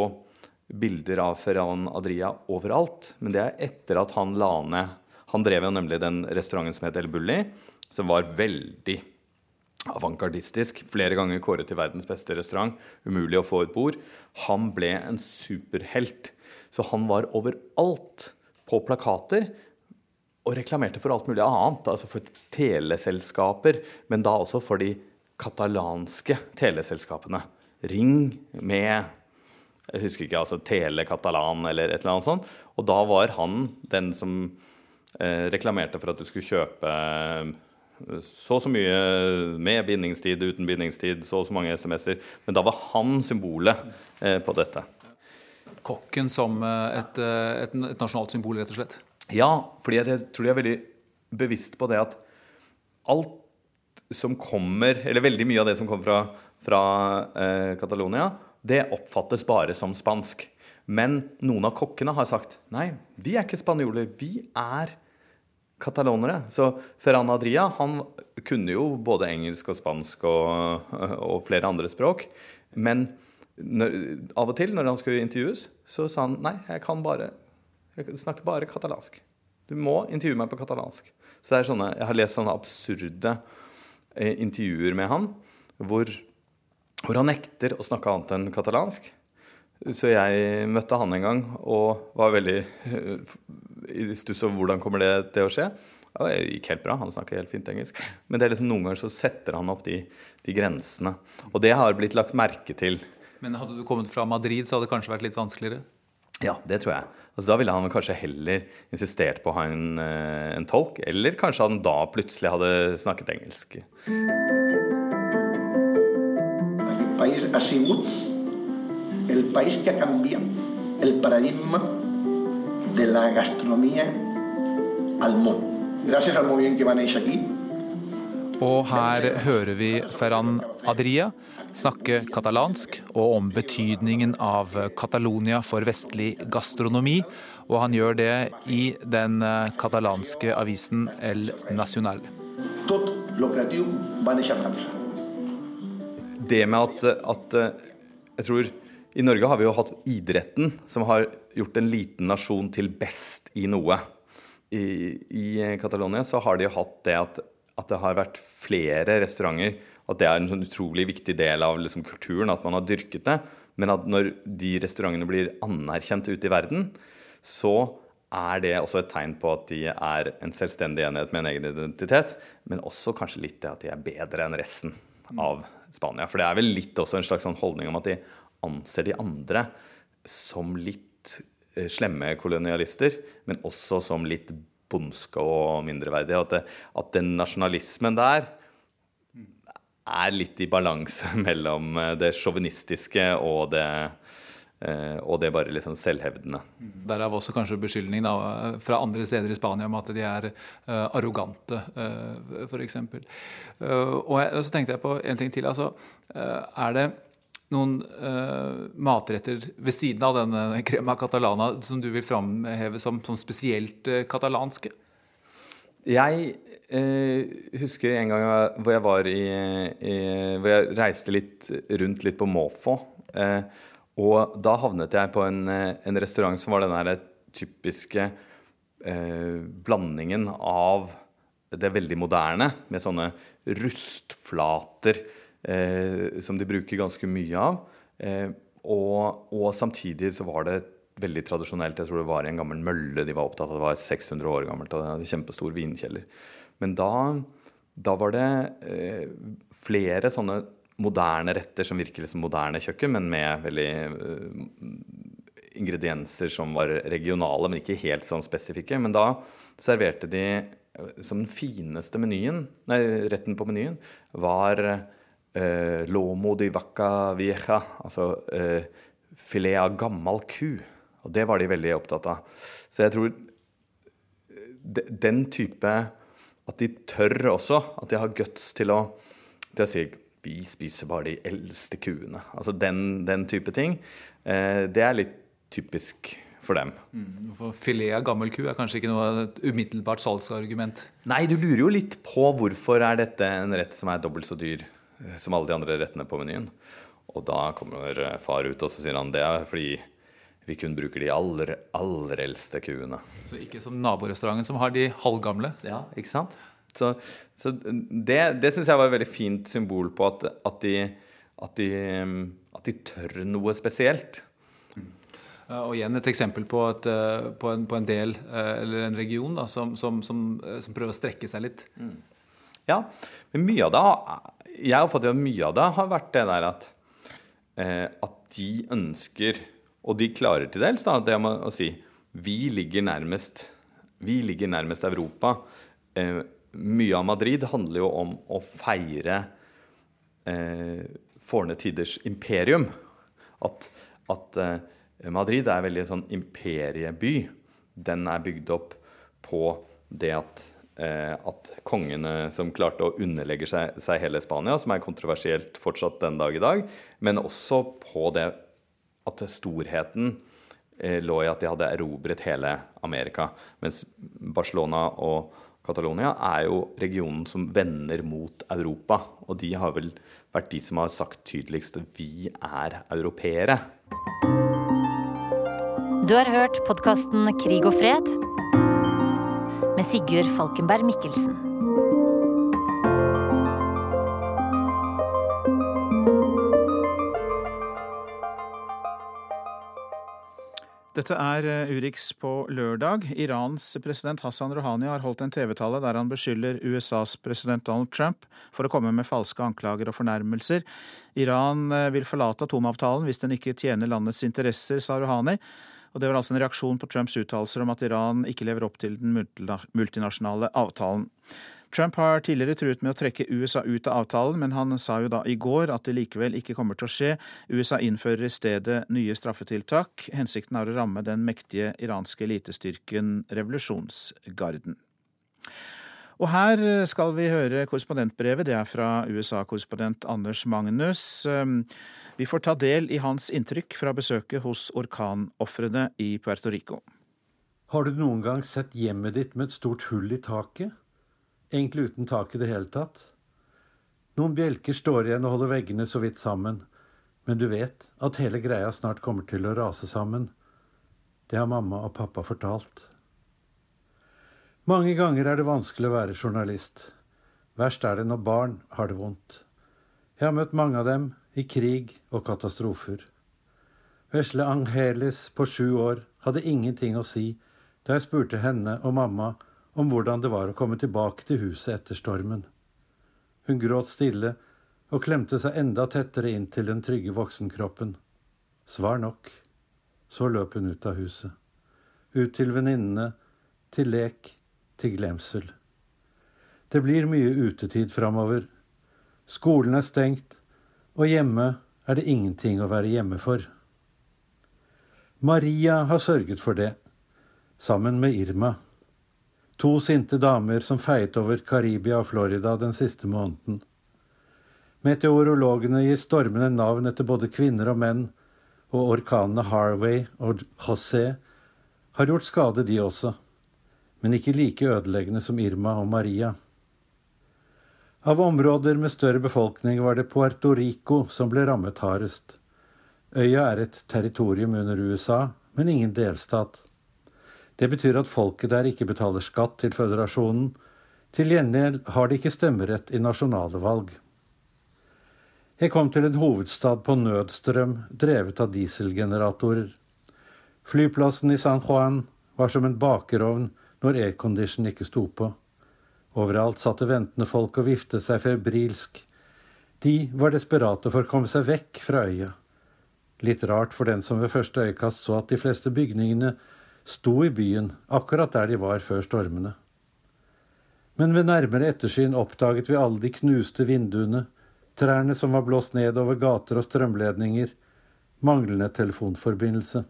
bilder av Ferran Adria overalt. Men det er etter at han la ned Han drev jo nemlig den restauranten som het El Bulli, som var veldig avantgardistisk. Flere ganger kåret til verdens beste restaurant. Umulig å få et bord. Han ble en superhelt. Så han var overalt på plakater og reklamerte for alt mulig annet. Altså for teleselskaper, men da også for de katalanske teleselskapene. Ring med jeg husker ikke, altså Tele Catalan eller et eller annet sånt. Og da var han den som eh, reklamerte for at du skulle kjøpe eh, så og så mye med bindingstid, uten bindingstid, så og så mange SMS-er. Men da var han symbolet eh, på dette kokken som eh, et, eh, et, et, nasjonalt symbol, rett og slett? Ja, fordi jeg tror de er veldig bevisst på det at alt som kommer Eller veldig mye av det som kommer fra, fra eh, Catalonia, det oppfattes bare som spansk. Men noen av kokkene har sagt nei, vi er ikke spanjoler, vi er katalonere. Så Ferran Adria han kunne jo både engelsk og spansk og, og flere andre språk. Men når, av og til når han skulle intervjues, så sa han nei, jeg kan bare jeg snakker bare katalansk. Du må intervjue meg på katalansk. Så det er sånne, Jeg har lest sånne absurde eh, intervjuer med han hvor, hvor han nekter å snakke annet enn katalansk. Så jeg møtte han en gang og var veldig i stuss over hvordan kommer det til å skje. Ja, det gikk helt bra, han snakker helt fint engelsk. Men det er liksom noen ganger så setter han opp de, de grensene. Og det har blitt lagt merke til. Men hadde du kommet fra Madrid, så hadde det kanskje vært litt vanskeligere? Ja, det tror jeg. Altså, da ville han kanskje heller insistert på å ha en, en tolk. Eller kanskje han da plutselig hadde snakket engelsk. País ha sigut el país que ha canviat el paradigma de la gastronomia al món. Gràcies al moviment que va néixer aquí. Og her hører vi Ferran Adria snakke katalansk og om betydningen av Catalonia for vestlig gastronomi. Og han gjør det i den katalanske avisen El Nacional. Det med at, at jeg tror i Norge har vi jo hatt idretten, som har gjort en liten nasjon til best i noe. I, i Catalonia så har de jo hatt det at, at, det har vært flere restauranter. At det er en sånn utrolig viktig del av liksom, kulturen, at man har dyrket det. Men at når de restaurantene blir anerkjent ute i verden, så er det også et tegn på at de er en selvstendig enhet med en egen identitet. Men også kanskje litt det at de er bedre enn resten av Spania. For det er vel litt også en slags sånn holdning om at de anser de andre som litt eh, slemme kolonialister, men også som litt bondske og mindreverdige. At, at den nasjonalismen der er litt i balanse mellom eh, det sjåvinistiske og det Uh, og det bare sånn selvhevdende. Derav også kanskje beskyldning da, fra andre steder i Spania om at de er uh, arrogante, uh, f.eks. Uh, og, og så tenkte jeg på en ting til. altså, Er det noen uh, matretter ved siden av denne crema catalana som du vil framheve som, som spesielt uh, katalanske? Jeg uh, husker en gang hvor jeg var i, i, Hvor jeg reiste litt rundt litt på måfå. og da havnet jeg på en, en restaurant som var den der typiske blandingen av det veldig moderne, med sånne rustflater som de bruker ganske mye av. Eh, og, og, samtidig så var det veldig tradisjonelt. Jeg tror det var i en gammel mølle de var opptatt av. Det var 600 år gammelt og det hadde kjempestor vinkjeller. Men da, da var det eh, flere sånne moderne retter som virker som moderne kjøkken, men med veldig eh, ingredienser som var regionale, men ikke helt sånn spesifikke. Men da serverte de som den fineste menyen, nei, retten på menyen, var eh, lomo di vacca vieja, altså eh, filet av gammel ku. Og det var de veldig opptatt av. Så jeg tror de, den type At de tør også, at de har guts til å, til å si vi spiser bare de eldste kuene. Altså den, den type ting. Eh, det er litt typisk for dem. Mm, for Filet av gammel ku er kanskje ikke noe umiddelbart salgsargument? Nei, du lurer jo litt på hvorfor er dette en rett som er dobbelt så dyr Eh, som alle de andre rettene på menyen. Og da kommer eh, far ut og så sier han det er fordi vi kun bruker de aller, aller eldste kuene. Så ikke som naborestauranten som har de halvgamle? Ja, ikke sant? Så, så det, det syns jeg var et veldig fint symbol på at, at, de, at, de, at de tør noe spesielt. Og igjen et eksempel på, eh, på, en, på en, del, eller en region, da, som, som, som, som, prøver å strekke seg litt. Mm. Ja, men mye av det jeg oppfatter at mye av det har vært det der at, eh, at de ønsker, og de klarer til dels, da, det å si vi ligger nærmest, vi ligger nærmest Europa. Eh, mye av Madrid handler jo om å feire eh, forne tiders imperium. At, at eh, Madrid er veldig sånn imperieby. Den er bygd opp på det at at kongene som klarte å underlegge seg, seg, hele Spania, som er kontroversielt fortsatt den dag i dag, men også på det at storheten eh, lå i at de hadde erobret hele Amerika. Mens Barcelona og Catalonia er jo regionen som vender mot Europa. Og de har vel vært de som har sagt tydeligst at vi er europeere. Du har hørt podkasten Krig og fred med Sigurd Falkenberg Mikkelsen. Dette er eh, Urix på lørdag. Irans president Hassan Rouhani har holdt en TV-tale der han beskylder USAs president Donald Trump for å komme med falske anklager og fornærmelser. Iran eh, vil forlate atomavtalen hvis den ikke tjener landets interesser, sa Rouhani. Og det var altså en reaksjon på Trumps uttalelser om at Iran ikke lever opp til den multinasjonale avtalen. Trump har tidligere truet med å trekke USA ut av avtalen, men han sa jo da i går at det likevel ikke kommer til å skje. USA innfører i stedet nye straffetiltak. Hensikten er å ramme den mektige iranske elitestyrken revolusjonsgarden. Og her skal vi høre korrespondentbrevet. Det er fra USA-korrespondent Anders Magnus. Vi får ta del i hans inntrykk fra besøket hos orkanofrene i Puerto Rico. Har du noen gang sett hjemmet ditt med et stort hull i taket? egentlig uten tak i det hele tatt. Noen bjelker står igjen og holder veggene så vidt sammen, men du vet at hele greia snart kommer til å rase sammen. Det har mamma og pappa fortalt. Mange ganger er det vanskelig å være journalist. Verst er det når barn har det vondt. Jeg har møtt mange av dem i krig og katastrofer. Vesle Angeles på sju år hadde ingenting å si da jeg spurte henne og mamma om hvordan det var å komme tilbake til huset etter stormen. Hun gråt stille og klemte seg enda tettere inn til den trygge voksenkroppen. Svar nok. Så løp hun ut av huset. Ut til venninnene, til lek, til glemsel. Det blir mye utetid framover. Skolen er stengt, og hjemme er det ingenting å være hjemme for. Maria har sørget for det, sammen med Irma. To sinte damer som feiet over Karibia og Florida den siste måneden. Meteorologene gir stormene navn etter både kvinner og menn, og orkanene Harvey og José har gjort skade, de også, men ikke like ødeleggende som Irma og Maria. Av områder med større befolkning var det Puerto Rico som ble rammet hardest. Øya er et territorium under USA, men ingen delstat. Det betyr at folket der ikke betaler skatt til føderasjonen. Til gjengjeld har de ikke stemmerett i nasjonale valg. Jeg kom til en hovedstad på nødstrøm, drevet av dieselgeneratorer. Flyplassen i San Juan var som en bakerovn når aircondition ikke sto på. Overalt satt det ventende folk og viftet seg febrilsk. De var desperate for å komme seg vekk fra øya. Litt rart for den som ved første øyekast så at de fleste bygningene sto i byen, akkurat der de var før stormene. Men ved nærmere ettersyn oppdaget vi alle de knuste vinduene, trærne som var blåst ned over gater og strømledninger, manglende telefonforbindelse.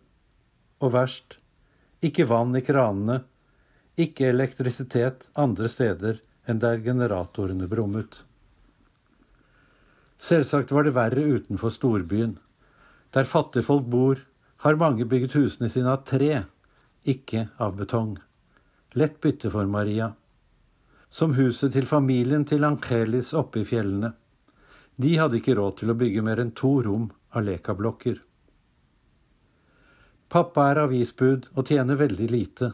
Og verst, ikke vann i kranene, ikke elektrisitet andre steder enn der generatorene brummet. Selvsagt var det verre utenfor storbyen. Der fattigfolk bor, har mange bygget husene sine av tre ikke av betong. Lett bytte for Maria. Som huset til familien til Angelis oppe i fjellene. De hadde ikke råd til å bygge mer enn to rom av lekablokker. Pappa er avisbud og tjener veldig lite.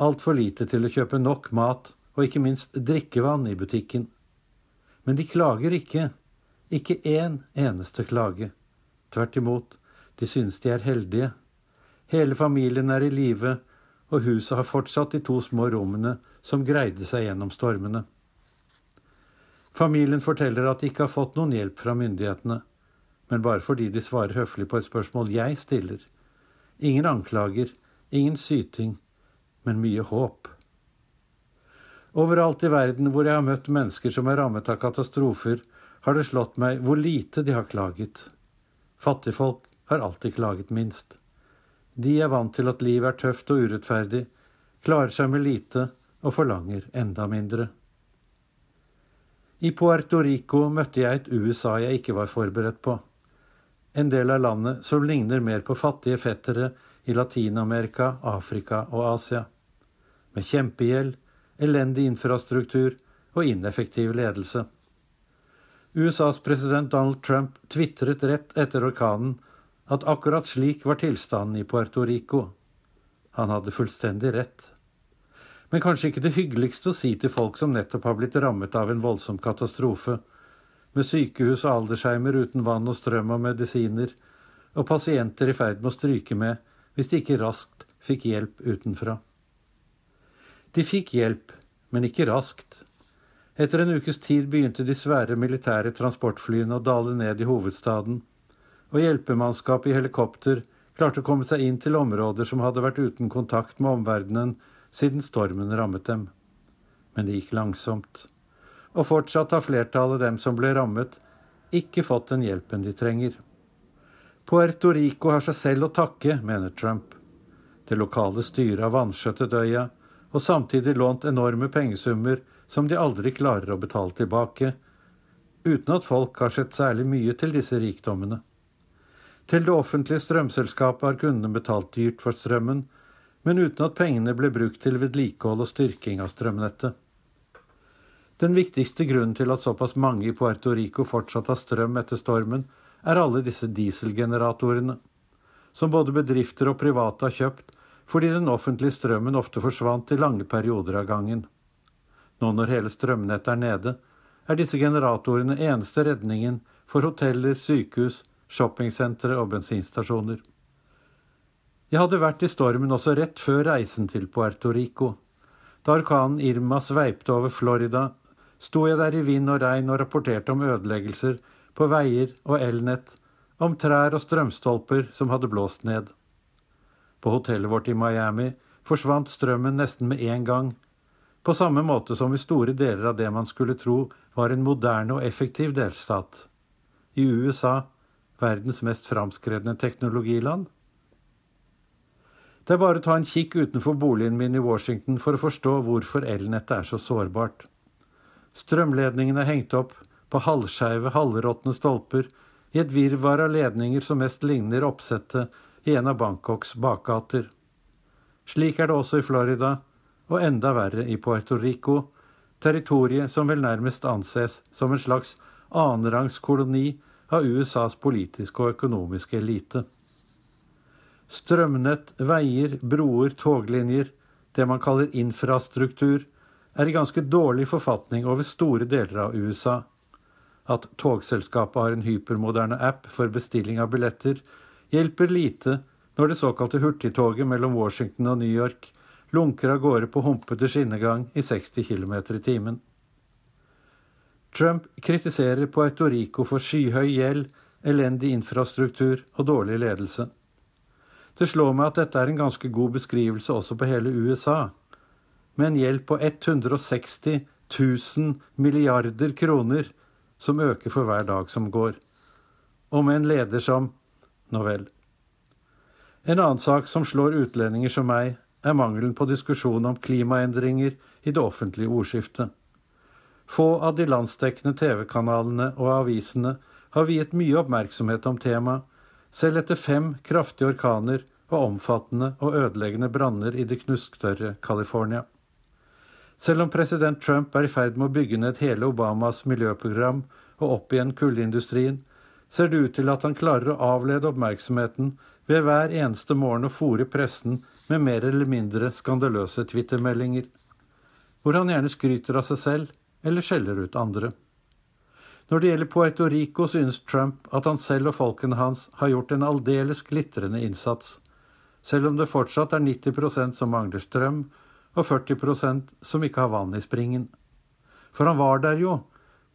Altfor lite til å kjøpe nok mat og ikke minst drikkevann i butikken. Men de klager ikke. Ikke én eneste klage. Tvert imot, de synes de er heldige. Hele familien er i live, og huset har fortsatt de to små rommene som greide seg gjennom stormene. Familien forteller at de ikke har fått noen hjelp fra myndighetene, men bare fordi de svarer høflig på et spørsmål jeg stiller. Ingen anklager, ingen syting, men mye håp. Overalt i verden hvor jeg har møtt mennesker som er rammet av katastrofer, har det slått meg hvor lite de har klaget. Fattigfolk har alltid klaget minst. De er vant til at livet er tøft og urettferdig, klarer seg med lite og forlanger enda mindre. I Puerto Rico møtte jeg et USA jeg ikke var forberedt på. En del av landet som ligner mer på fattige fettere i Latin-Amerika, Afrika og Asia. Med kjempegjeld, elendig infrastruktur og ineffektiv ledelse. USAs president Donald Trump tvitret rett etter orkanen at akkurat slik var tilstanden i Puerto Rico. Han hadde fullstendig rett. Men kanskje ikke det hyggeligste å si til folk som nettopp har blitt rammet av en voldsom katastrofe, med sykehus og aldersheimer uten vann og strøm og medisiner, og pasienter i ferd med å stryke med hvis de ikke raskt fikk hjelp utenfra. De fikk hjelp, men ikke raskt. Etter en ukes tid begynte de svære militære transportflyene å dale ned i hovedstaden, og hjelpemannskapet i helikopter klarte å komme seg inn til områder som hadde vært uten kontakt med omverdenen siden stormen rammet dem. Men det gikk langsomt. Og fortsatt har flertallet dem som ble rammet, ikke fått den hjelpen de trenger. Puerto Rico har seg selv å takke, mener Trump. Det lokale styret har vanskjøttet øya, og samtidig lånt enorme pengesummer som de aldri klarer å betale tilbake, uten at folk har sett særlig mye til disse rikdommene. Til det offentlige strømselskapet har kundene betalt dyrt for strømmen, men uten at pengene ble brukt til vedlikehold og styrking av strømnettet. Den viktigste grunnen til at såpass mange i Puerto Rico fortsatt har strøm etter stormen, er alle disse dieselgeneratorene, som både bedrifter og private har kjøpt fordi den offentlige strømmen ofte forsvant i lange perioder av gangen. Nå når hele strømnettet er nede, er disse generatorene eneste redningen for hoteller, sykehus, shoppingsentre og bensinstasjoner. Jeg hadde vært i stormen også rett før reisen til Puerto Rico. Da orkanen Irma sveipte over Florida, sto jeg der i vind og regn og rapporterte om ødeleggelser på veier og elnett, om trær og strømstolper som hadde blåst ned. På hotellet vårt i Miami forsvant strømmen nesten med en gang, på samme måte som i store deler av det man skulle tro var en moderne og effektiv delstat. I USA, verdens mest framskredne teknologiland. Det er bare å ta en kikk utenfor boligen min i Washington for å forstå hvorfor elnettet er så sårbart. Strømledningene er hengt opp på halvskeive, halvråtne stolper i et virvar av ledninger som mest ligner oppsettet i en av Bangkoks bakgater. Slik er det også i Florida, og enda verre i Puerto Rico, territoriet som vel nærmest anses som en slags annenrangs koloni av USAs politiske og økonomiske elite. Strømnett, veier, broer, toglinjer, det man kaller infrastruktur, er i ganske dårlig forfatning over store deler av USA. At togselskapet har en hypermoderne app for bestilling av billetter, hjelper lite når det såkalte hurtigtoget mellom Washington og New York lunker av gårde på humpete skinnegang i 60 km i timen. Trump kritiserer Puerto Rico for skyhøy gjeld, elendig infrastruktur og dårlig ledelse. Det slår meg at dette er en ganske god beskrivelse også på hele USA. Med en gjeld på 160 000 milliarder kroner, som øker for hver dag som går. Og med en leder som Nå vel. En annen sak som slår utlendinger som meg, er mangelen på diskusjon om klimaendringer i det offentlige ordskiftet. Få av de landsdekkende TV-kanalene og avisene har viet mye oppmerksomhet om temaet, selv etter fem kraftige orkaner og omfattende og ødeleggende branner i det knusktørre California. Selv om president Trump er i ferd med å bygge ned hele Obamas miljøprogram og opp igjen kullindustrien, ser det ut til at han klarer å avlede oppmerksomheten ved hver eneste morgen å fòre pressen med mer eller mindre skandaløse twittermeldinger, hvor han gjerne skryter av seg selv eller skjeller ut andre. Når det gjelder Puerto Rico, synes Trump at han selv og folkene hans har gjort en aldeles glitrende innsats, selv om det fortsatt er 90% som mangler strøm, og 40% som ikke har vann i springen. For han var der jo,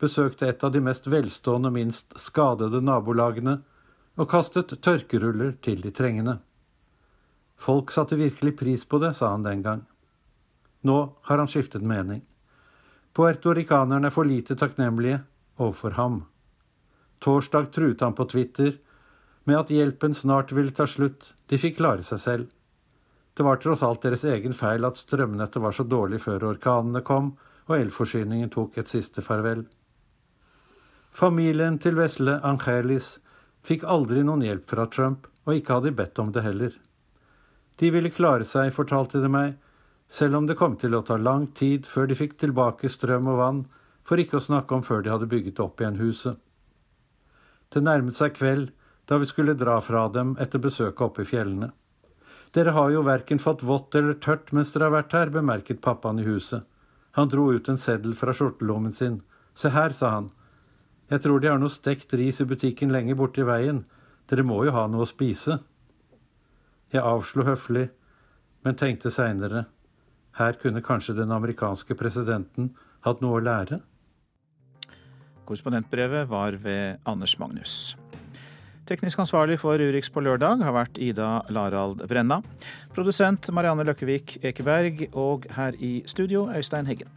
besøkte et av de mest velstående og minst skadede nabolagene, og kastet tørkeruller til de trengende. Folk satte virkelig pris på det, sa han den gang. Nå har han skiftet mening. Puertoricanerne er for lite takknemlige, overfor ham. Torsdag truet han på Twitter med at hjelpen snart ville ta slutt, de fikk klare seg selv. Det var tross alt deres egen feil at strømnettet var så dårlig før orkanene kom og elforsyningen tok et siste farvel. Familien til vesle Angelis fikk aldri noen hjelp fra Trump, og ikke hadde de bedt om det heller. De ville klare seg, fortalte de meg, selv om det kom til å ta lang tid før de fikk tilbake strøm og vann, for ikke å snakke om før de hadde bygget opp igjen huset. Det nærmet seg kveld da vi skulle dra fra dem etter besøket oppe i fjellene. Dere har jo verken fått vått eller tørt mens dere har vært her, bemerket pappaen i huset. Han dro ut en seddel fra skjortelommen sin. Se her, sa han. Jeg tror de har noe stekt ris i butikken lenger borti veien. Dere må jo ha noe å spise. Jeg avslo høflig, men tenkte seinere. Her kunne kanskje den amerikanske presidenten hatt noe å lære? Korrespondentbrevet var ved Anders Magnus. Teknisk ansvarlig for Urix på lørdag har vært Ida Larald Brenna. Produsent Marianne Løkkevik Ekeberg, og her i studio Øystein Heggen.